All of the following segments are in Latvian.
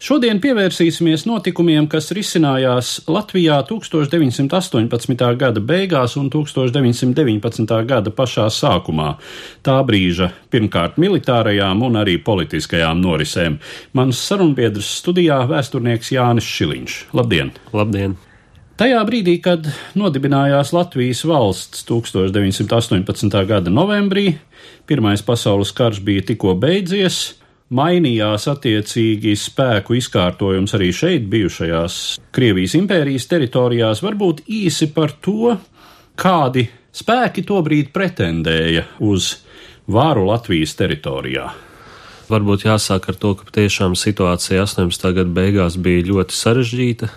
Šodien pievērsīsimies notikumiem, kas risinājās Latvijā 1918. gada beigās un 1919. gada pašā sākumā. Tā brīža pirmkārt militārajām un arī politiskajām norisēm. Mans sarunbiedrs studijā - vēsturnieks Jānis Šiliņš. Labdien! Labdien! Tajā brīdī, kad nodibinājās Latvijas valsts 1918. gada novembrī, Pirmais pasaules karš bija tikko beidzies, mainījās attiecīgi spēku izkārtojums arī šeit, bijušajās Krievijas impērijas teritorijās. Varbūt īsi par to, kādi spēki tobrīd pretendēja uz vāru Latvijas teritorijā. Varbūt jāsāk ar to, ka patiešām situācija 18. gada beigās bija ļoti sarežģīta,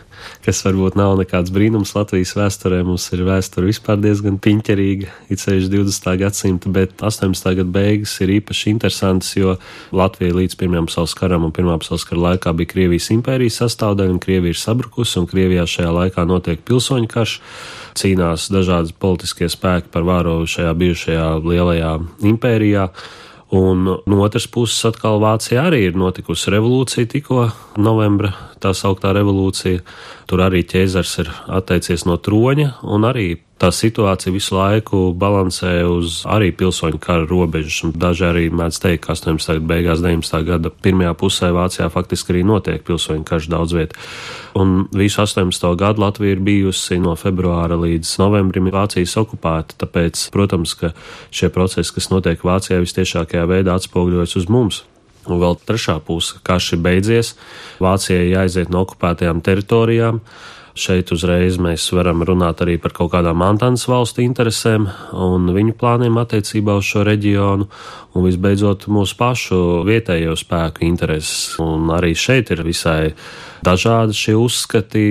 kas varbūt nav nekāds brīnums Latvijas vēsturē. Mums ir vēsture vispār diezgan piņķerīga, it sevišķi 20. gadsimta, bet 18. gada beigas ir īpaši interesantas, jo Latvija līdz Pirmajam pasaules karam un Pirmā pasaules kara laikā bija Krievijas impērijas sastāvdaļa, un Krievija ir sabrukusi, un Krievijā šajā laikā notiek pilsoņu karš, cīnās dažādi politiskie spēki par vāro šajā bijušajā lielajā impērijā. Un no otras puses, atkal Vācijā arī ir notikusi revolūcija, tikko novembra tā sauktā revolūcija. Tur arī ķēzars ir atteicies no troņa, un arī tā situācija visu laiku balansē uz arī pilsoņu kara robežas. Daži arī mēdz teikt, ka 18. gada beigās, 19. gada pirmajā pusē Vācijā faktiski arī notiek pilsoņu karš daudz viet. Un visu 18. gadu Latvija ir bijusi no februāra līdz novembrim Vācijas okupēta, tāpēc, protams, ka šie procesi, kas notiek Vācijā, vistiešākajā veidā atspoguļojas uz mums. Un vēl trešā puse, karš ir beidzies, Vācijai jāiziet no okupētajām teritorijām. Šeit uzreiz mēs varam runāt arī par kaut kādām Antānas valstu interesēm un viņu plāniem attiecībā uz šo reģionu, un visbeidzot mūsu pašu vietējo spēku intereses. Un arī šeit ir visai dažādi šie uzskati.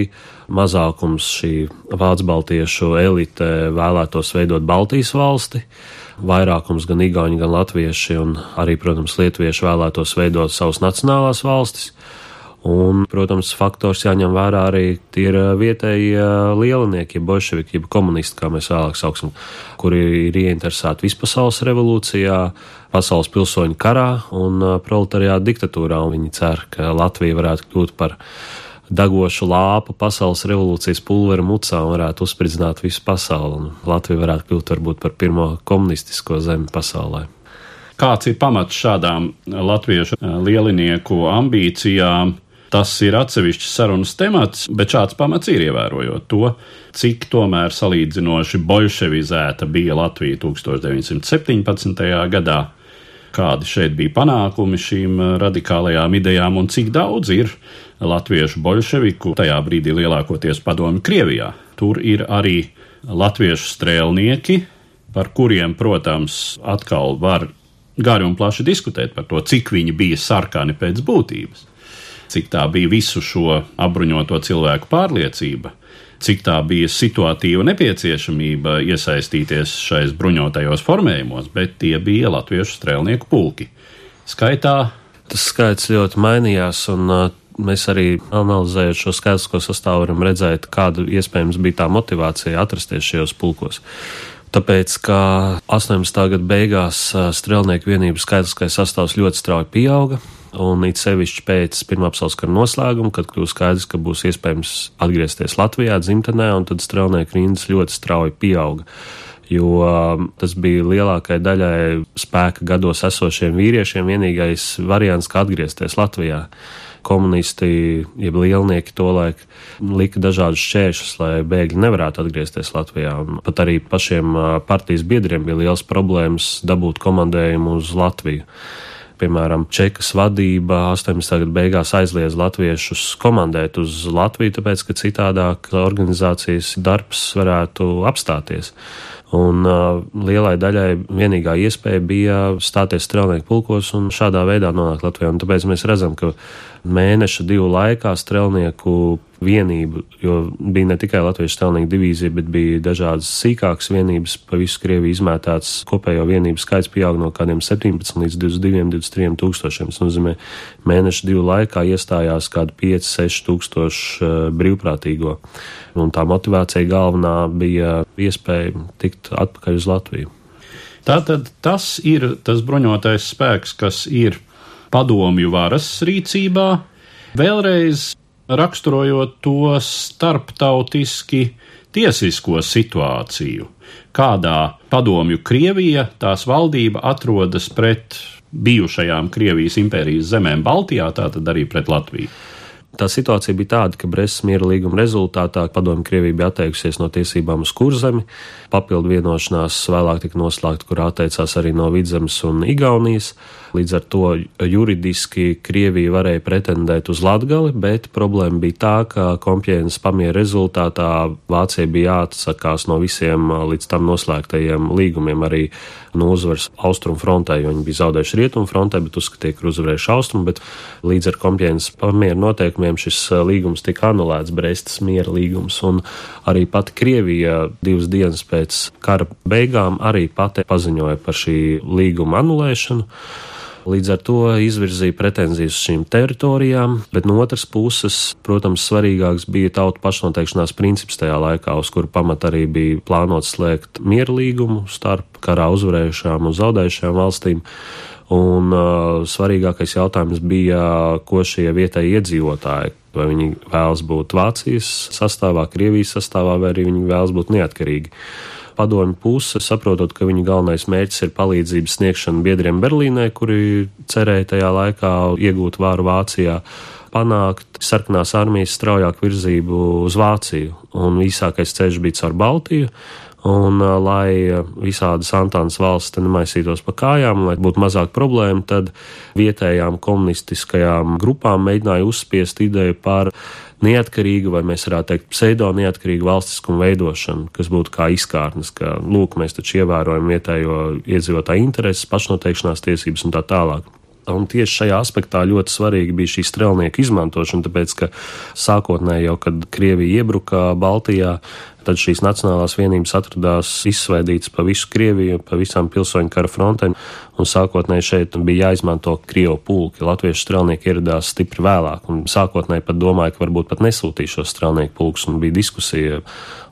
Mazākums šī vācu baltiešu elite vēlētos veidot Baltijas valsti vairākums gan igauņi, gan latvieši, un arī, protams, lietuvieši vēlētos veidot savas nacionālās valstis. Un, protams, faktors jāņem vērā arī ir vietējie lielinieki, ja bolševiki, ja komunisti, kā mēs vēlāk sauksim, kuri ir ieinteresēti vispasaules revolūcijā, pasaules pilsoņu karā un proletariāta diktatūrā, un viņi cer, ka Latvija varētu kļūt par degošu lāpu pasaules revolūcijas pulveru mucā un varētu uzspridzināt visu pasauli. Un Latvija varētu kļūt varbūt par pirmo komunistisko zemi pasaulē. Kāds ir pamats šādām latviešu lielinieku ambīcijām? Tas ir atsevišķs sarunas temats, bet šāds pamats ir ievērojot to, cik tomēr salīdzinoši bolševizēta bija Latvija 1917. gadā, kādi šeit bija panākumi šīm radikālajām idejām un cik daudz ir latviešu bolševiku, tajā brīdī lielākoties padomi Krievijā. Tur ir arī latviešu strēlnieki, par kuriem, protams, atkal var gari un plaši diskutēt par to, cik viņi bija sarkani pēc būtības, cik tā bija visu šo apbruņoto cilvēku pārliecība, cik tā bija situatīva nepieciešamība iesaistīties šais bruņotajos formējumos, bet tie bija latviešu strēlnieku pulki. Skaitā tas skaits ļoti mainījās, un uh, mēs arī analizējot šo skaitlisko sastāvu, varam redzēt, kāda iespējams bija tā motivācija atrasties šajos pulkos. Tāpēc, ka 18. gada beigās strēlnieku vienību skaitliskais sastāvs ļoti strauji pieauga, un it sevišķi pēc Pirmā pasaules kara noslēguma, kad kļūst skaidrs, ka būs iespējams atgriezties Latvijā, dzimtenē, un tad strēlnieku rindas ļoti strauji pieauga. Jo tas bija lielākajai daļai spēka gados esošiem vīriešiem vienīgais variants, kā atgriezties Latvijā komunisti, jeb lielnieki tolaik lika dažādus šķēršļus, lai bēgļi nevarētu atgriezties Latvijā. Un pat arī pašiem partijas biedriem bija liels problēmas dabūt komandējumu uz Latviju. Piemēram, Čekas vadība 18. gada beigās aizliedz latviešus komandēt uz Latviju, tāpēc, ka citādāk organizācijas darbs varētu apstāties. Un uh, lielai daļai vienīgā iespēja bija stāties strelnieku pulkos un šādā veidā nonākt Latvijā. Un tāpēc mēs redzam, ka mēneša divu laikā strelnieku vienību, jo bija ne tikai Latvijas strelnieku divīzija, bet bija dažādas sīkākas vienības pa visu Krieviju izmētāts. Kopējo vienību skaits pieaug no kādiem 17 līdz 22, 23 tūkstošiem. Tas nozīmē, mēneša divu laikā iestājās kādi 5, 6 tūkstoši uh, brīvprātīgo. Un tā motivācija galvenā bija iespēja tikt atpakaļ uz Latviju. Tātad tas ir tas bruņotais spēks, kas ir padomju varas rīcībā. Vēlreiz raksturojot to starptautiski tiesisko situāciju, kādā padomju Krievija, tās valdība atrodas pret bijušajām Krievijas impērijas zemēm Baltijā, tātad arī pret Latviju. Tā situācija bija tāda, ka Brestas miera līguma rezultātā padomju Krievija bija atteikusies no tiesībām uz kurzemi. Papildu vienošanās vēlāk tika noslēgta, kur atteicās arī no Vidzemes un Igaunijas. Līdz ar to juridiski Krievija varēja pretendēt uz Latgali, bet problēma bija tā, ka kompjēnas pamiera rezultātā Vācija bija jāatsakās no visiem līdz tam noslēgtajiem līgumiem arī no uzvaras austrumu frontē, jo viņi bija zaudējuši rietumu frontē, bet uzskatīja, ka uzvarējuši austrumu, bet līdz ar kompjēnas pamiera noteikumiem šis līgums tika anulēts, Brestas miera līgums, un arī pati Krievija divas dienas pēc kara beigām arī pati paziņoja par šī līguma anulēšanu. Līdz ar to izvirzīja pretenzijas uz šīm teritorijām, bet no otras puses, protams, svarīgāks bija tautu pašnoteikšanās princips tajā laikā, uz kuru pamat arī bija plānots slēgt mierlīgumu starp karā uzvarējušām un zaudējušām valstīm. Un uh, svarīgākais jautājums bija, ko šie vietējie iedzīvotāji, vai viņi vēlas būt Vācijas sastāvā, Krievijas sastāvā, vai arī viņi vēlas būt neatkarīgi padomju puse, saprotot, ka viņu galvenais mērķis ir palīdzības sniegšana biedriem Berlīnē, kuri cerēja tajā laikā iegūt vāru Vācijā panākt sarkanās armijas straujāku virzību uz Vāciju, un īsākais ceļš bija caur Baltiju. Un, lai visādas Antānas valsts nemaisītos pa kājām, lai būtu mazāk problēmu, tad vietējām komunistiskajām grupām mēģināja uzspiest ideju par neatkarīga, vai mēs varētu teikt, pseido neatkarīga valstiskuma veidošana, kas būtu kā izkārnes, ka, lūk, mēs taču ievērojam vietējo iedzīvotāju intereses, pašnoteikšanās tiesības un tā tālāk. Un tieši šajā aspektā ļoti svarīga bija šī strelnieku izmantošana, tāpēc, ka sākotnēji jau, kad Krievija iebruka Baltijā, Tad šīs nacionālās vienības atradās izsvaidītas pa visu Krieviju, pa visām pilsoņu kara frontēm, un sākotnēji šeit bija jāizmanto Krievu pulki. Latviešu strelnieki ieradās stipri vēlāk, un sākotnēji pat domāja, ka varbūt pat nesūtīs šos strelnieku pulkus, un bija diskusija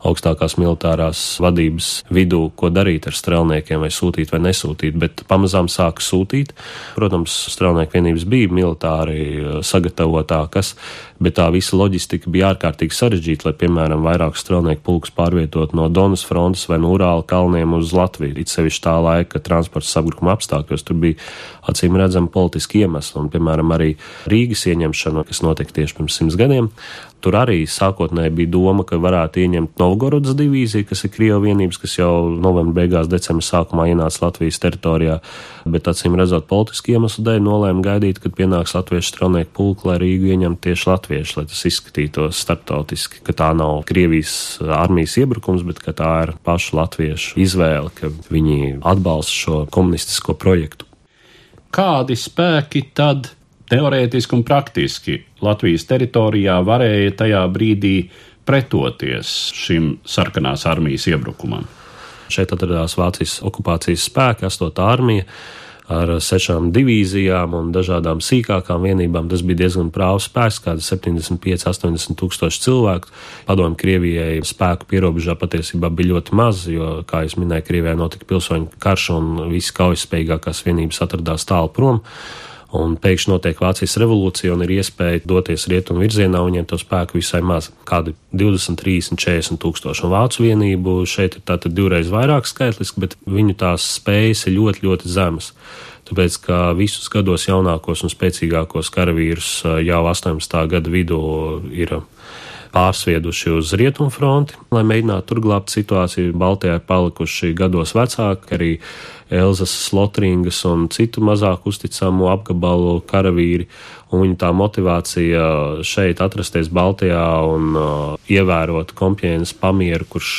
augstākās militārās vadības vidū, ko darīt ar strelniekiem, vai sūtīt vai nesūtīt, bet pamazām sāka sūtīt. Protams, strelnieku vienības bija militāri sagatavotākas, bet tā visa loģistika bija ārkārtīgi sarežģīta, lai, piemēram, vairāk strelnieku pulkus pārvietot no Donas frontes vai no Urāla kalniem uz Latviju. It sevišķi tā laika transporta sabrukuma apstākļos tur bija acīm redzami politiski iemesli, un, piemēram, arī Rīgas ieņemšana, kas notika tieši pirms simts gadiem, Tur arī sākotnēji bija doma, ka varētu ieņemt Novgorodas divīziju, kas ir Krievijas vienības, kas jau novembra beigās, decembra sākumā ienāca Latvijas teritorijā, bet acīm redzot politiski iemeslu dēļ nolēma gaidīt, kad pienāks latviešu strelnieku pulka, lai Rīgu ieņemtu tieši latvieši, lai tas izskatītos starptautiski, ka tā nav Krievijas armijas iebrukums, bet ka tā ir pašu latviešu izvēle, ka viņi atbalsta šo komunistisko projektu. Kādi spēki tad teorētiski un praktiski Latvijas teritorijā varēja tajā brīdī pretoties šim sarkanās armijas iebrukumam. Šeit atradās Vācijas okupācijas spēki, 8. armija ar sešām divīzijām un dažādām sīkākām vienībām. Tas bija diezgan prāvs spēks, kāda 75, 80 tūkstoši cilvēku. Padomju Krievijai spēku pierobežā patiesībā bija ļoti maz, jo, kā jau minēju, Krievijā notika pilsoņu karš un visas kaujaspējīgākās vienības atradās tālu prom un pēkšņi notiek Vācijas revolūcija un ir iespēja doties rietumu virzienā, un viņiem to spēku visai maz - kādi 20, 30, 40 tūkstoši. Un vācu vienību šeit ir tātad divreiz vairāk skaitliski, bet viņu tās spējas ir ļoti, ļoti zemas. Tāpēc, ka visus gados jaunākos un spēcīgākos karavīrus jau 18. gada vidū ir pārsvieduši uz rietumfronti, lai mēģinātu tur glābt situāciju. Baltijā ir palikuši gados vecāki, arī Elzas, Slotringas un citu mazāk uzticamu apgabalu karavīri. Un viņa tā motivācija šeit atrasties Baltijā un uh, ievērot kompienas pamieru, kurš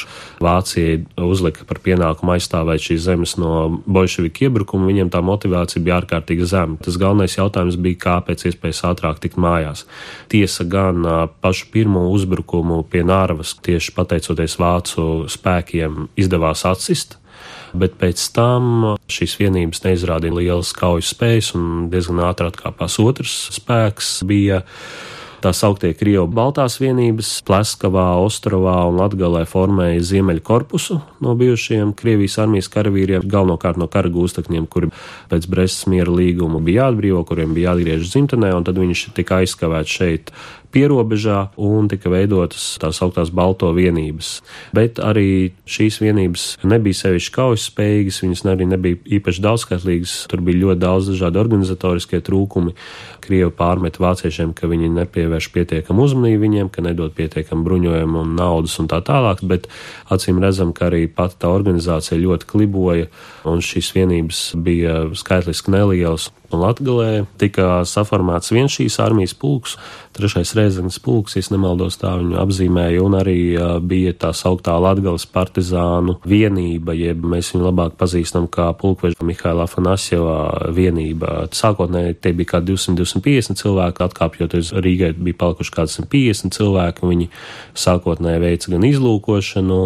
Vācijai uzlika par pienākumu aizstāvēt šīs zemes no bolševiku iebrukuma, viņiem tā motivācija bija ārkārtīgi zema. Tas galvenais jautājums bija, kā pēc iespējas ātrāk tikt mājās. Tiesa gan uh, pašu pirmo uzbrukumu pie Nārvas, tieši pateicoties vācu spēkiem, izdevās atsist bet pēc tam šīs vienības neizrādīja lielas kaujas spējas un diezgan ātri atkāpās otrs spēks. Bija tā sauktie Krievu Baltās vienības, Pleskavā, Ostrovā un Latgalē formēja Ziemeļu korpusu no bijušajiem Krievijas armijas karavīriem, galvenokārt no kara gūstekņiem, kuri pēc Brestas miera līguma bija jāatbrīvo, kuriem bija jāatgriežas dzimtenē, un tad viņš tika aizskavēts šeit pierobežā un tika veidotas tās augtās balto vienības. Bet arī šīs vienības nebija sevišķi kaujas spējīgas, viņas arī nebija īpaši daudzskaitlīgas, tur bija ļoti daudz dažādi organizatoriskie trūkumi. Krievi pārmet vāciešiem, ka viņi nepievērš pietiekamu uzmanību viņiem, ka nedod pietiekamu bruņojumu un naudas un tā tālāk, bet acīm redzam, ka arī pati tā organizācija ļoti kliboja un šīs vienības bija skaitliski nelielas. Un Latgalē tika saformēts viens šīs armijas pulks, trešais Reizeknas pulks, ja nemaldos tā viņu apzīmēja, un arī bija tā sauktā Latgales partizānu vienība, jeb mēs viņu labāk pazīstam kā pulkveža Mihaila Afanasjeva vienība. Sākotnēji tie bija kā 200-250 cilvēki, atkāpjoties Rīgai bija palikuši kāds 150 cilvēki, viņi sākotnēji veica gan izlūkošanu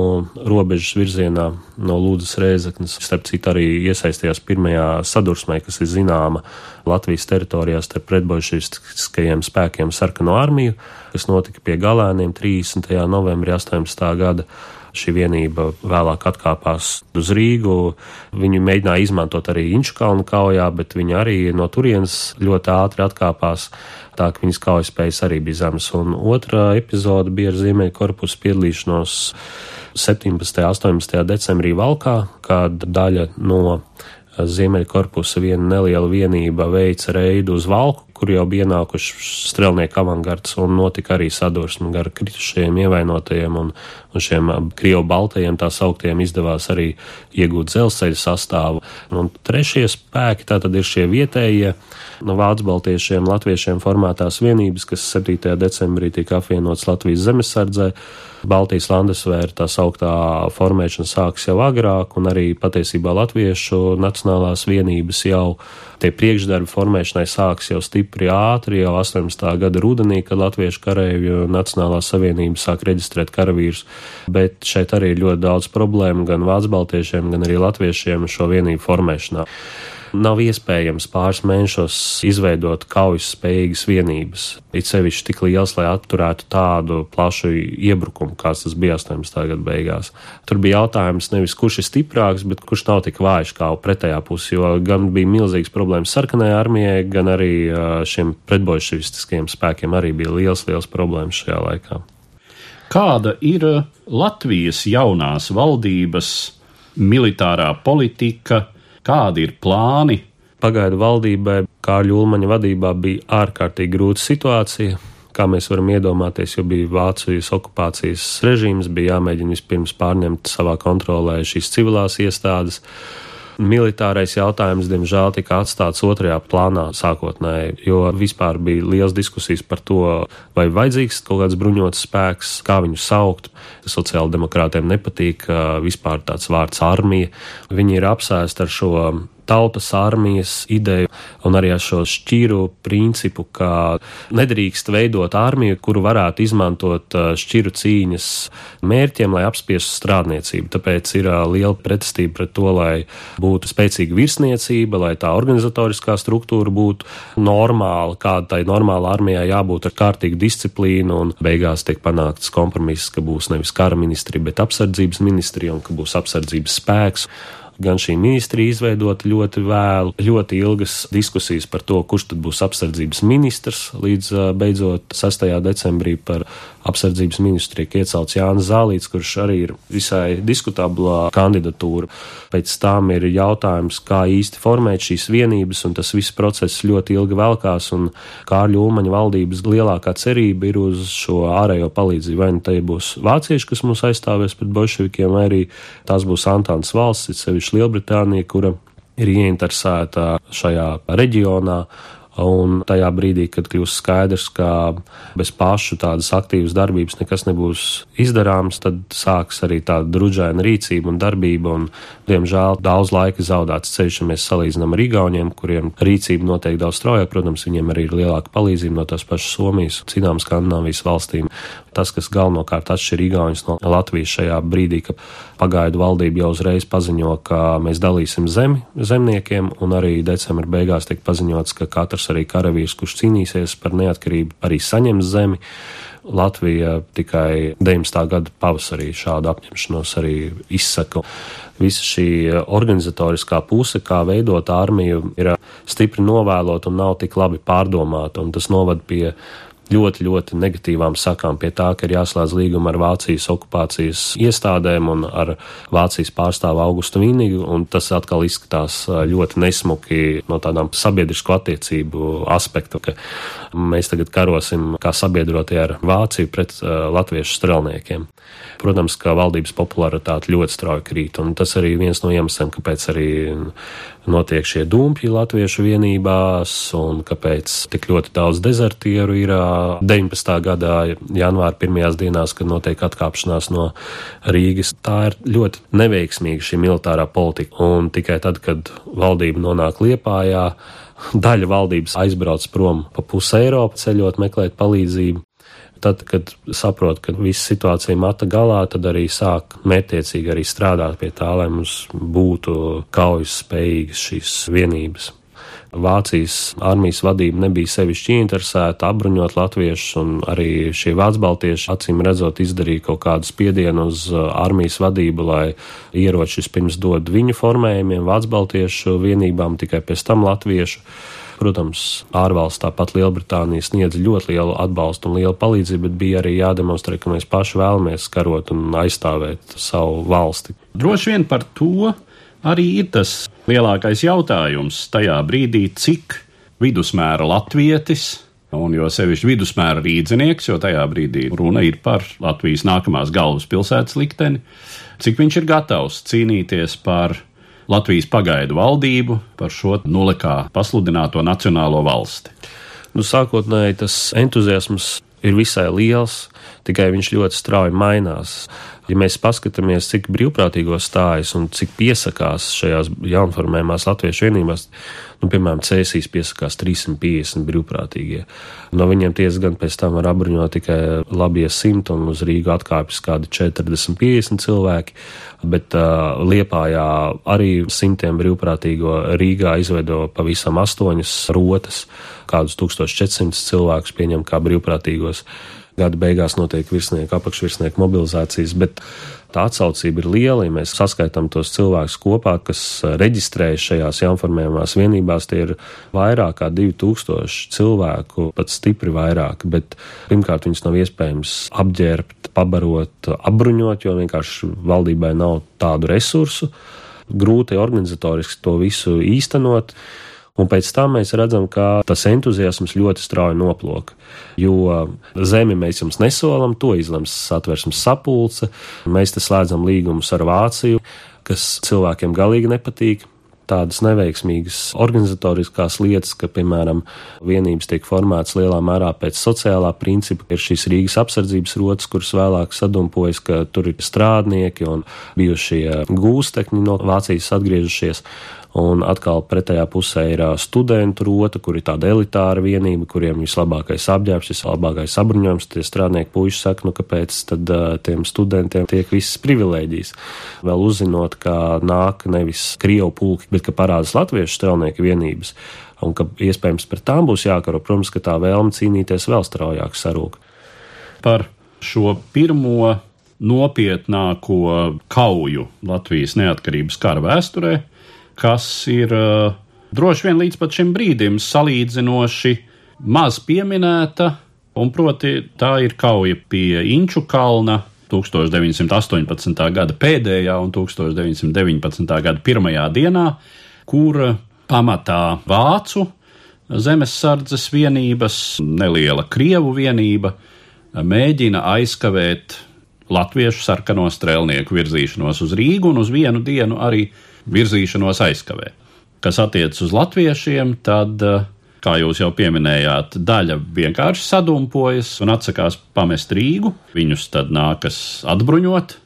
robežas virzienā no Lūdzes Reizeknas, starp citu arī iesaistījās pirmajā sadursmē, kas ir zināma Latvijas teritorijā starp pretbojušiskajiem spēkiem sarkano armiju, kas notika pie galēniem 30. novembrī 18. gada šī vienība vēlāk atkāpās uz Rīgu. Viņu mēģināja izmantot arī Inčukalnu kaujā, bet viņi arī no turienes ļoti ātri atkāpās. Tā ka viņas kaujas spējas arī bija zemes. Un otrā epizode bija ar Ziemeļa korpusu piedalīšanos 17. un 18. decembrī Valkā, kad daļa no Ziemeļkorpusa viena neliela vienība veica reidu uz Valku, kur jau bija ienākuši strelnieku avangards un notika arī sadursme gar kritušajiem ievainotajiem un, un šiem Krievu baltajiem tā sauktiem izdevās arī iegūt dzelzceļa sastāvu. Un trešie spēki tātad ir šie vietējie no vācu baltiešiem, latviešiem formētās vienības, kas 7. decembrī tika apvienotas Latvijas zemesardzē. Baltijas landesvēra tā sauktā formēšana sākas jau agrāk, un arī patiesībā latviešu nacionālās vienības jau tie priekšdarbi formēšanai sākas jau stipri ātri, jau 18. gada rudenī, kad Latviešu karavīru Nacionālā savienība sāk reģistrēt karavīrus, bet šeit arī ir ļoti daudz problēmu gan vācu baltiešiem, gan arī latviešiem šo vienību formēšanā nav iespējams pāris mēnešos izveidot kaujas spējīgas vienības. It sevišķi tik liels, lai atturētu tādu plašu iebrukumu, kāds tas bija 18. gada beigās. Tur bija jautājums nevis kurš ir stiprāks, bet kurš nav tik vājš kā pretējā pusē, jo gan bija milzīgas problēmas sarkanajai armijai, gan arī šiem pretbojušistiskiem spēkiem arī bija liels, liels problēmas šajā laikā. Kāda ir Latvijas jaunās valdības militārā politika Kādi ir plāni? Pagaidu valdībai Kārļa Ulmaņa vadībā bija ārkārtīgi grūta situācija. Kā mēs varam iedomāties, jo bija Vācijas okupācijas režīms, bija jāmēģina vispirms pārņemt savā kontrolē šīs civilās iestādes. Militārais jautājums, diemžēl, tika atstāts otrajā plānā sākotnēji, jo vispār bija liels diskusijas par to, vai vajadzīgs kaut kāds bruņots spēks, kā viņu saukt. Sociāldemokrātiem nepatīk vispār tāds vārds armija. Viņi ir apsēsti ar šo tautas armijas ideju un arī ar šo šķiru principu, ka nedrīkst veidot armiju, kuru varētu izmantot uh, šķiru cīņas mērķiem, lai apspiestu strādniecību. Tāpēc ir uh, liela pretestība pret to, lai būtu spēcīga virsniecība, lai tā organizatoriskā struktūra būtu normāla, kāda tai normāla armijā jābūt ar kārtīgu disciplīnu, un beigās tiek panākts kompromiss, ka būs nevis kara ministri, bet apsardzības ministri un ka būs apsardzības spēks gan šī ministrija izveidota ļoti vēlu, ļoti ilgas diskusijas par to, kurš tad būs apsardzības ministrs, līdz beidzot 6. decembrī par apsardzības ministru tiek iecelts Jānis Zālīts, kurš arī ir visai diskutablā kandidatūra. Pēc tam ir jautājums, kā īsti formēt šīs vienības, un tas viss process ļoti ilgi velkās, un Kārļa Ulmaņa valdības lielākā cerība ir uz šo ārējo palīdzību. Vai nu tie būs vācieši, kas mūs aizstāvēs pret bolševikiem, vai arī tās būs Antāns valsts, sevišķi Lielbritānija, kura ir ieinteresēta šajā reģionā Un tajā brīdī, kad kļūs skaidrs, ka bez pašu tādas aktīvas darbības nekas nebūs izdarāms, tad sāks arī tāda druģaina rīcība un darbība. Un, diemžēl daudz laika zaudēts ceļš, ja mēs salīdzinām ar Igauniem, kuriem rīcība notiek daudz straujāk. Protams, viņiem arī ir lielāka palīdzība no tās pašas Somijas, citām Skandināvijas valstīm. Tas, kas galvenokārt atšķir Igaunus no Latvijas šajā brīdī, ka pagaidu valdība jau uzreiz paziņo, ka mēs dalīsim zemi zemniekiem, un arī decembra beigās tiek paziņots, ka katrs būs arī karavīrs, kurš cīnīsies par neatkarību, arī saņems zemi. Latvija tikai 19. gada pavasarī šādu apņemšanos arī izsaka. Visa šī organizatoriskā puse, kā veidot armiju, ir stipri novēlota un nav tik labi pārdomāta, un tas novada pie ļoti, ļoti negatīvām sakām pie tā, ka ir jāslēdz līguma ar Vācijas okupācijas iestādēm un ar Vācijas pārstāvu Augustu Vīnīgu, un tas atkal izskatās ļoti nesmuki no tādām sabiedrisko attiecību aspektu, ka mēs tagad karosim kā sabiedrotie ar Vāciju pret uh, latviešu strelniekiem. Protams, ka valdības popularitāte ļoti strauji krīt, un tas arī viens no iemesliem, kāpēc arī notiek šie dumpji latviešu vienībās un kāpēc tik ļoti daudz dezertieru ir 19. gadā janvāra pirmajās dienās, kad notiek atkāpšanās no Rīgas. Tā ir ļoti neveiksmīga šī militārā politika, un tikai tad, kad valdība nonāk Liepājā, daļa valdības aizbrauc prom pa pusi Eiropu ceļot, meklēt palīdzību. Tad, kad saprot, ka visa situācija mata galā, tad arī sāk mērķiecīgi arī strādāt pie tā, lai mums būtu kaujas spējīgas šīs vienības. Vācijas armijas vadība nebija sevišķi interesēta apbruņot latviešus, un arī šie vācbaltieši acīm redzot izdarīja kaut kādu spiedienu uz uh, armijas vadību, lai ieročus pirms dod viņu formējumiem, vācbaltiešu vienībām, tikai pēc tam latviešu. Protams, ārvalsts, tāpat Lielbritānija sniedz ļoti lielu atbalstu un lielu palīdzību, bet bija arī jādemonstrē, ka mēs paši vēlamies karot un aizstāvēt savu valsti. Droši vien par to arī ir tas lielākais jautājums tajā brīdī, cik vidusmēra latvietis un jo sevišķi vidusmēra rīdzinieks, jo tajā brīdī runa ir par Latvijas nākamās galvaspilsētas likteni, cik viņš ir gatavs cīnīties par Latvijas pagaidu valdību par šo nulekā pasludināto nacionālo valsti. Nu, sākotnēji tas entuziasms ir visai liels, tikai viņš ļoti strauji mainās. Ja mēs paskatāmies, cik brīvprātīgo stājas un cik piesakās šajās jaunformējumās latviešu vienībās, nu, piemēram, Cēsīs piesakās 350 brīvprātīgie. No viņiem tiesa gan pēc tam var apbruņot tikai labie simt un uz Rīgu atkāpjas kādi 40-50 cilvēki, bet uh, Liepājā arī simtiem brīvprātīgo Rīgā izveido pavisam astoņas rotas, kādus 1400 cilvēkus pieņem kā brīvprātīgos. Gada beigās notiek virsnieku, apakšvirsnieku mobilizācijas, bet tā atsaucība ir liela. Ja mēs saskaitām tos cilvēkus kopā, kas reģistrējas šajās jaunformējumās vienībās, tie ir vairāk kā 2000 cilvēku, pat stipri vairāk. Bet pirmkārt, viņus nav iespējams apģērbt, pabarot, apbruņot, jo vienkārši valdībai nav tādu resursu. Grūti organizatoriski to visu īstenot. Un pēc tam mēs redzam, ka tas entuziasms ļoti strauji noplok. Jo zemi mēs jums nesolam, to izlems satversmes sapulce. Mēs te slēdzam līgumus ar Vāciju, kas cilvēkiem galīgi nepatīk tādas neveiksmīgas organizatoriskās lietas, ka, piemēram, vienības tiek formētas lielā mērā pēc sociālā principa. Ir šīs Rīgas apsardzības rotas, kuras vēlāk sadumpojas, ka tur ir strādnieki un bijušie gūstekņi no Vācijas atgriežušies. Un atkal pretējā pusē ir studentu rota, kur ir tāda elitāra vienība, kuriem vislabākais apģērbs, vislabākais apbruņojums. Tie strādnieki puiši saka, nu kāpēc tad tiem studentiem tiek visas privilēģijas. Vēl uzzinot, ka nāk nevis Krievu pulki, bet ka parādās latviešu strelnieku vienības. Un ka iespējams pret tām būs jākaro, protams, ka tā vēlme cīnīties vēl straujāk sarūk. Par šo pirmo nopietnāko kauju Latvijas neatkarības kara vēsturē kas ir droši vien līdz šim brīdim salīdzinoši maz pieminēta, Un proti, tā ir kauja pie Inču kalna 1918. gada pēdējā un 1919. gada pirmajā dienā, kur pamatā vācu zemesardzes vienības, neliela krievu vienība mēģina aizkavēt latviešu sarkano strēlnieku virzīšanos uz Rīgu un uz vienu dienu arī virzīšanos aizkavē. Kas attiecas uz latviešiem, tad, kā jūs jau pieminējāt, daļa vienkārši sadumpojas un atsakās pamest Rīgu. Viņus tad nākas atbruņot.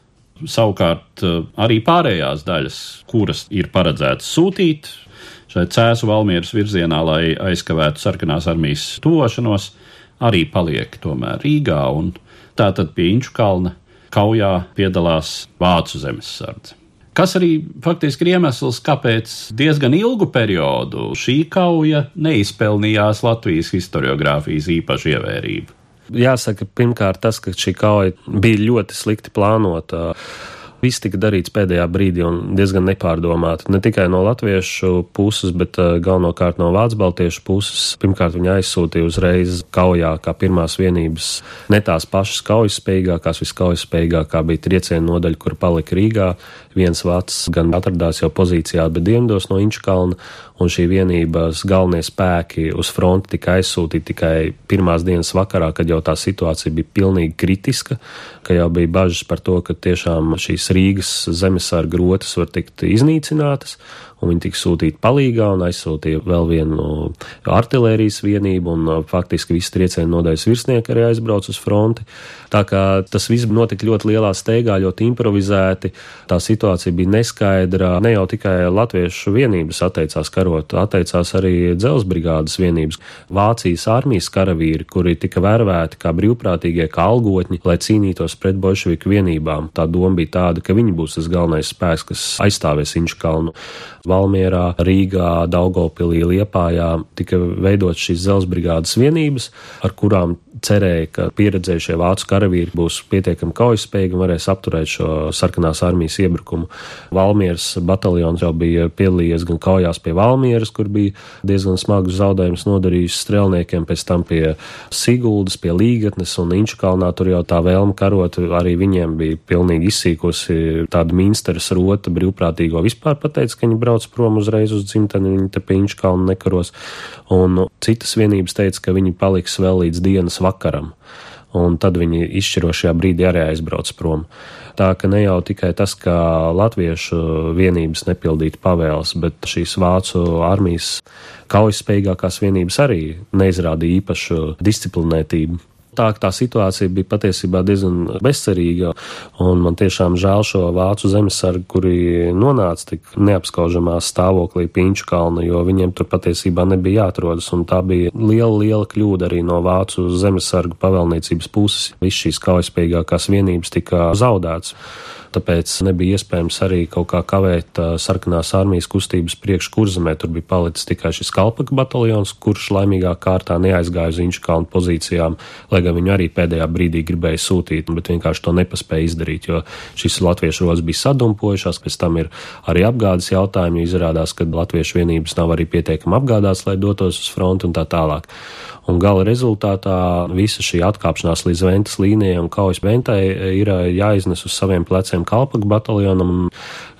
Savukārt arī pārējās daļas, kuras ir paredzētas sūtīt šai cēsu valmieras virzienā, lai aizkavētu sarkanās armijas tuvošanos, arī paliek tomēr Rīgā un tātad pie Inču kalna kaujā piedalās Vācu zemesardze. Kas arī faktiski ir iemesls, kāpēc diezgan ilgu periodu šī kauja neizpelnījās Latvijas historiografijas īpašu ievērību. Jāsaka, pirmkārt, tas, ka šī kauja bija ļoti slikti plānota. Viss tika darīts pēdējā brīdī un diezgan nepārdomāti. Ne tikai no latviešu puses, bet uh, galvenokārt no vācu baltiešu puses. Pirmkārt, viņi aizsūtīja uzreiz kaujā, kā pirmās vienības, ne tās pašas kaujas spējīgākās, viskaujas spējīgākā bija trieciena nodaļa, kur palika Rīgā. Viens vācis gan atradās jau pozīcijā, bet dienvidos no Inčkalna, un šī vienības galvenie spēki uz fronti tika aizsūtīti tikai pirmās dienas vakarā, kad jau tā situācija bija pilnīgi kritiska, ka jau bija bažas par to, ka tiešām šīs Rīgas zemesarga rotas var tikt iznīcinātas, un viņi tika sūtīti palīgā un aizsūtīja vēl vienu artilērijas vienību, un uh, faktiski visi triecienu nodaļas virsnieki arī aizbrauc uz fronti. Tā kā tas viss notika ļoti lielā steigā, ļoti improvizēti, tā situācija bija neskaidra. Ne jau tikai latviešu vienības atteicās karot, atteicās arī dzelsbrigādes vienības, Vācijas armijas karavīri, kuri tika vērvēti kā brīvprātīgie, kā algotņi, lai cīnītos pret bolševiku vienībām. Tā doma bija tāda, ka viņi būs tas galvenais spēks, kas aizstāvēs Inčkalnu. Valmierā, Rīgā, Daugopilī, Liepājā tika veidotas šīs dzelzbrigādes vienības, ar kurām cerēja, ka pieredzējušie vācu karavīri būs pietiekami kaujaspējīgi un varēs apturēt šo sarkanās armijas iebrukumu. Valmieras bataljons jau bija piedalījies gan kaujās pie Valmieras, kur bija diezgan smagus zaudējumus nodarījis strēlniekiem, pēc tam pie Siguldas, pie Līgatnes un Inčukalnā tur jau tā vēlme karot arī viņiem bija pilnīgi izsīkusi tāda minsteres rota brīvprātīgo vispār pateica, ka viņi brauc prom uzreiz uz dzimteni, viņi te pie Inčukalna nekaros. Un citas vienības teica, ka viņi paliks vēl līdz dienas vakaram. Un tad viņi izšķirošajā brīdī arī aizbrauc prom. Tā ka ne jau tikai tas, ka latviešu vienības nepildītu pavēles, bet šīs vācu armijas kaujaspējīgākās vienības arī neizrādīja īpašu disciplinētību tā, tā situācija bija patiesībā diezgan bezcerīga. Man tiešām žēl šo vācu zemesargu, kuri nonāca tik neapskaužamā stāvoklī Pinču kalna, jo viņiem tur patiesībā nebija jāatrodas. Tā bija liela, liela kļūda arī no vācu zemesargu pavēlniecības puses. Viss šīs kaujaspējīgākās vienības tika zaudētas tāpēc nebija iespējams arī kaut kā kavēt sarkanās armijas kustības priekš kurzemē. Tur bija palicis tikai šis kalpaka bataljons, kurš laimīgā kārtā neaizgāja uz Inčkalnu pozīcijām, lai gan viņu arī pēdējā brīdī gribēja sūtīt, bet vienkārši to nepaspēja izdarīt, jo šis latviešu rodas bija sadumpojušās, pēc tam ir arī apgādes jautājumi, jo izrādās, ka latviešu vienības nav arī pietiekami apgādāts, lai dotos uz fronti un tā tālāk. Un gala rezultātā visa šī atkāpšanās līdz Ventas līnijai un kaujas Ventai ir jāiznes uz saviem pleciem kalpaku bataljonam un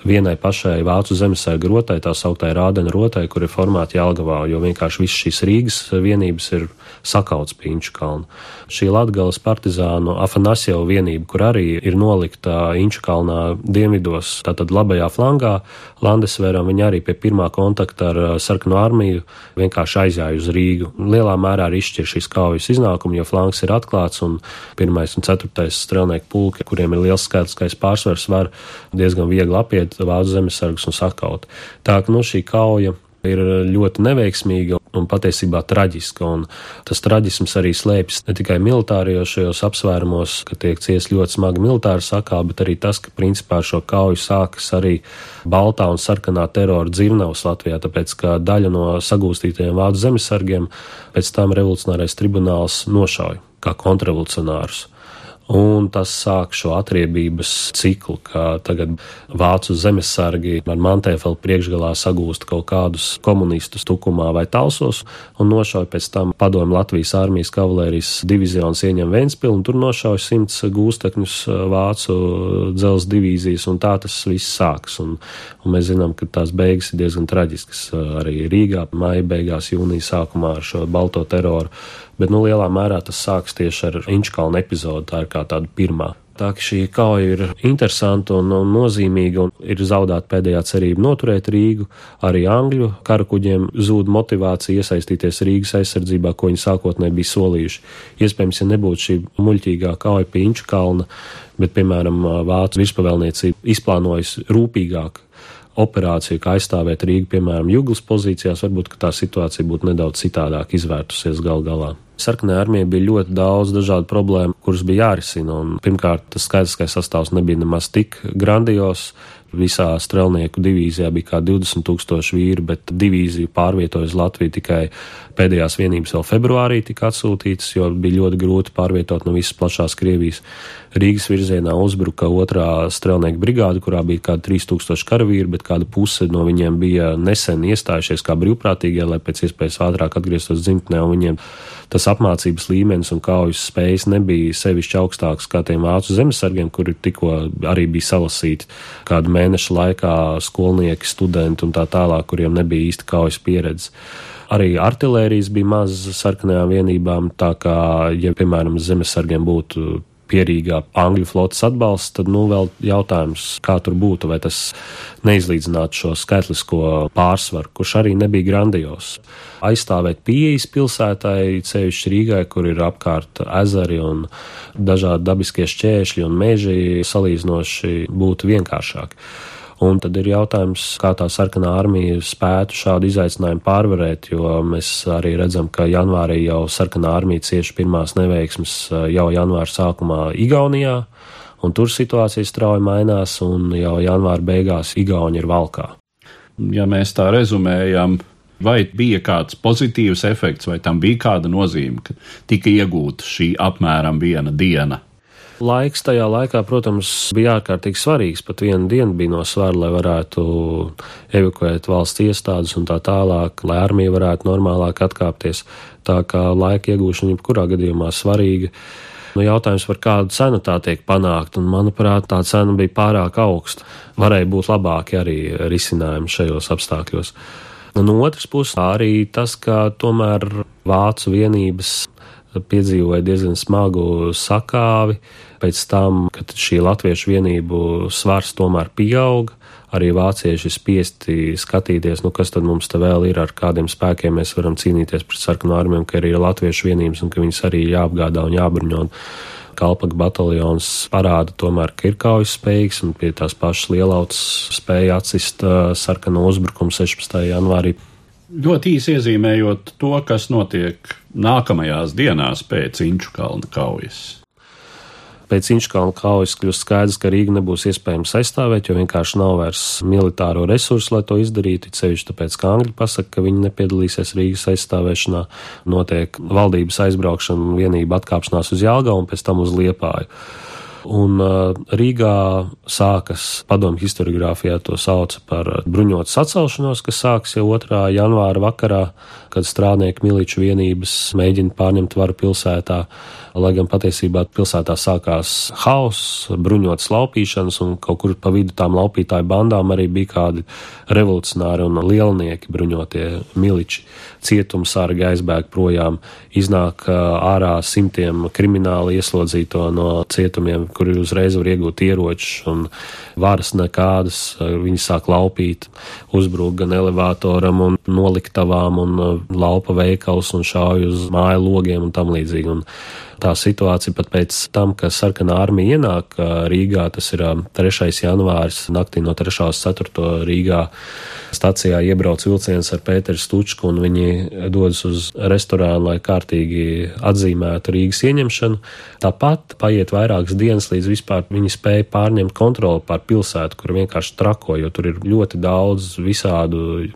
vienai pašai vācu zemesarga rotai, tā sauktai Rādena rotai, kur ir formāti Jelgavā, jo vienkārši visas šīs Rīgas vienības ir sakauts pie Inču kalna. Šī Latgales partizānu Afanasjeva vienība, kur arī ir nolikta Inču kalnā dienvidos, tātad labajā flangā, Landesvēram, viņi arī pie pirmā kontakta ar sarkano armiju vienkārši aizjāja uz Rīgu. Lielā mērā arī izšķir šīs kaujas iznākumu, jo flanks ir atklāts un pirmais un ceturtais strelnieku pulki, kuriem ir liels skaitliskais pārsvars, var diezgan viegli apiet vācu zemesargus un sakaut. Tā ka nu, šī kauja ir ļoti neveiksmīga un patiesībā traģiska. Un tas traģisms arī slēpjas ne tikai militārijos šajos apsvērumos, ka tiek ciest ļoti smagi militāra sakā, bet arī tas, ka principā šo kauju sākas arī baltā un sarkanā terora dzirnavas Latvijā, tāpēc ka daļa no sagūstītajiem vācu zemesargiem pēc tam revolucionārais tribunāls nošauja kā kontrrevolucionārus. Un tas sāk šo atriebības ciklu, kā tagad vācu zemesargi ar Mantēfelu priekšgalā sagūst kaut kādus komunistus tukumā vai talsos un nošauj pēc tam padomu Latvijas armijas kavalērijas divizionus ieņem Ventspilu un tur nošauj simts gūstekņus vācu dzels divīzijas un tā tas viss sāks. Un, un mēs zinām, ka tās beigas ir diezgan traģiskas arī Rīgā, maija beigās, jūnija sākumā ar šo balto teroru bet nu, lielā mērā tas sāks tieši ar Inčkalnu epizodu. Tā ir kā tāda pirmā. Tā ka šī kauja ir interesanta un, un nozīmīga, un ir zaudēta pēdējā cerība noturēt Rīgu. Arī Angļu karakuģiem zūd motivācija iesaistīties Rīgas aizsardzībā, ko viņi sākotnēji bija solījuši. Iespējams, ja nebūtu šī muļķīgā kauja pie Inču kalna, bet, piemēram, Vācu virspavēlniecība izplānojusi rūpīgāk operāciju, kā aizstāvēt Rīgu, piemēram, Juglas pozīcijās, varbūt tā situācija būtu nedaudz citādāk izvērtusies gal galā. Sarkanajā armijā bija ļoti daudz dažādu problēmu, kuras bija jārisina. Un, pirmkārt, tas skaitliskais sastāvs nebija nemaz tik grandios. Visā strelnieku divīzijā bija kā 20 tūkstoši vīri, bet divīzija pārvietoja uz Latviju tikai pēdējās vienības vēl februārī tika atsūtītas, jo bija ļoti grūti pārvietot no visas plašās Krievijas. Rīgas virzienā uzbruka otrā strelnieku brigāde, kurā bija kādi 3000 karavīri, bet kāda puse no viņiem bija nesen iestājušies kā brīvprātīgie, lai pēc iespējas ātrāk atgrieztos dzimtenē, un viņiem tas apmācības līmenis un kaujas spējas nebija sevišķi augstāks kā tiem vācu zemesargiem, kuri tikko arī bija salasīti kādu mēnešu laikā skolnieki, studenti un tā tālāk, kuriem nebija īsti kaujas pieredzes. Arī artilērijas bija maz sarkanajām vienībām, tā kā, ja, piemēram, zemesargiem būtu pierīgā angļu flotes atbalsts, tad nu vēl jautājums, kā tur būtu, vai tas neizlīdzinātu šo skaitlisko pārsvaru, kurš arī nebija grandios. Aizstāvēt pieejas pilsētai, ceļš Rīgai, kur ir apkārt ezeri un dažādi dabiskie šķēršļi un meži, salīdzinoši būtu vienkāršāk. Un tad ir jautājums, kā tā sarkanā armija spētu šādu izaicinājumu pārvarēt, jo mēs arī redzam, ka janvārī jau sarkanā armija cieši pirmās neveiksmes jau janvāra sākumā Igaunijā, un tur situācija strauji mainās, un jau janvāra beigās Igauni ir valkā. Ja mēs tā rezumējam, vai bija kāds pozitīvs efekts, vai tam bija kāda nozīme, ka tika iegūta šī apmēram viena diena? Laiks tajā laikā, protams, bija ārkārtīgi svarīgs. Pat viena diena bija no svara, lai varētu evakuēt valsts iestādes un tā tālāk, lai armija varētu normālāk atkāpties. Tā kā laika iegūšana jebkurā gadījumā svarīga. Nu, jautājums, par kādu cenu tā tiek panākt, un manuprāt, tā cena bija pārāk augsta. Varēja būt labāki arī risinājumi šajos apstākļos. No otras puses, arī tas, ka tomēr vācu vienības piedzīvoja diezgan smagu sakāvi. Pēc tam, kad šī latviešu vienību svars tomēr pieauga, arī vācieši spiesti skatīties, nu, kas tad mums te vēl ir, ar kādiem spēkiem mēs varam cīnīties pret sarkanu armiju, ka arī ir latviešu vienības un ka viņas arī jāapgādā un jābruņo. Kalpaka bataljons parāda tomēr, ka ir kaujas spējīgs un pie tās pašas lielautas spēja atsist uh, sarkano uzbrukumu 16. janvārī ļoti īsi iezīmējot to, kas notiek nākamajās dienās pēc Inču kalna kaujas. Pēc Inčkalna kaujas kļūst skaidrs, ka Rīga nebūs iespējams aizstāvēt, jo vienkārši nav vairs militāro resursu, lai to izdarītu. Ceļš tāpēc, ka Angļi pasaka, ka viņi nepiedalīsies Rīgas aizstāvēšanā, notiek valdības aizbraukšana, vienība atkāpšanās uz Jālgaunu un pēc tam uz Liepāju. Un uh, Rīgā sākas padomju historiografijā to sauc par bruņotas atcelšanos, kas sāks jau 2. janvāra vakarā, kad strādnieku miliču vienības mēģina pārņemt varu pilsētā. Lai gan patiesībā pilsētā sākās hauss, bruņotas laupīšanas, un kaut kur pa vidu tām laupītāju bandām arī bija kādi revolucionāri un lielnieki bruņotie miliči. Cietumsārgi aizbēg projām, iznāk ārā simtiem krimināli ieslodzīto no cietumiem, kuri uzreiz var iegūt ieročus un varas nekādas. Viņi sāk laupīt, uzbruk gan elevatoram un noliktavām un laupa veikals un šauj uz māju logiem un tam līdzīgi. Un tā situācija pat pēc tam, kad sarkanā armija ienāk Rīgā, tas ir 3. janvāris, naktī no 3. uz 4. Rīgā stacijā iebrauc vilciens ar Pēteru Stučku un viņi dodas uz restorānu, lai kārtīgi atzīmētu Rīgas ieņemšanu. Tāpat paiet vairākas dienas, līdz vispār viņi spēja pārņemt kontroli pār pilsētu, kur vienkārši trako, jo tur ir ļoti daudz visādu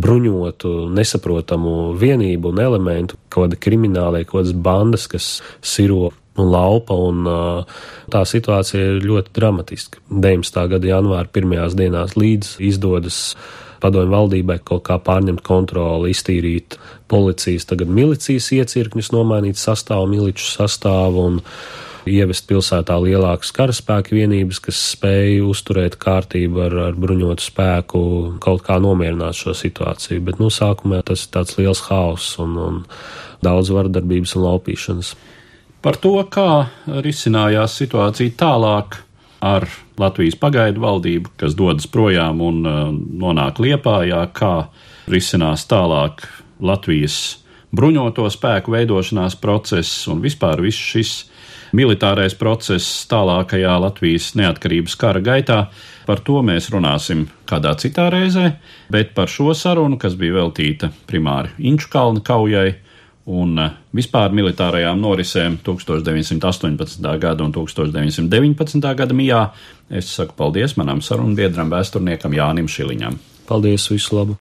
bruņotu, nesaprotamu vienību un elementu, kriminālie, kaut kādas bandas, kas siro un laupa, un tā situācija ir ļoti dramatiska. 19. gada janvāra pirmajās dienās līdz izdodas padomju valdībai kaut kā pārņemt kontroli, iztīrīt policijas, tagad milicijas iecirkņus, nomainīt sastāvu, miliču sastāvu un ievest pilsētā lielākas karaspēka vienības, kas spēja uzturēt kārtību ar, ar bruņotu spēku, kaut kā nomierināt šo situāciju. Bet, nu, sākumā tas ir tāds liels haoss un, un daudz vardarbības un laupīšanas. Par to, kā risinājās situācija tālāk ar Latvijas pagaidu valdību, kas dodas projām un uh, nonāk Liepājā, kā risinās tālāk Latvijas bruņoto spēku veidošanās process un vispār viss šis militārais process tālākajā Latvijas neatkarības kara gaitā. Par to mēs runāsim kādā citā reizē, bet par šo sarunu, kas bija veltīta primāri Inču kalna kaujai, un eh, vispār militārajām norisēm 1918. gada un 1919. gada mijā. Es saku paldies manam sarunbiedram, vēsturniekam Jānim Šiliņam. Paldies, visu labu!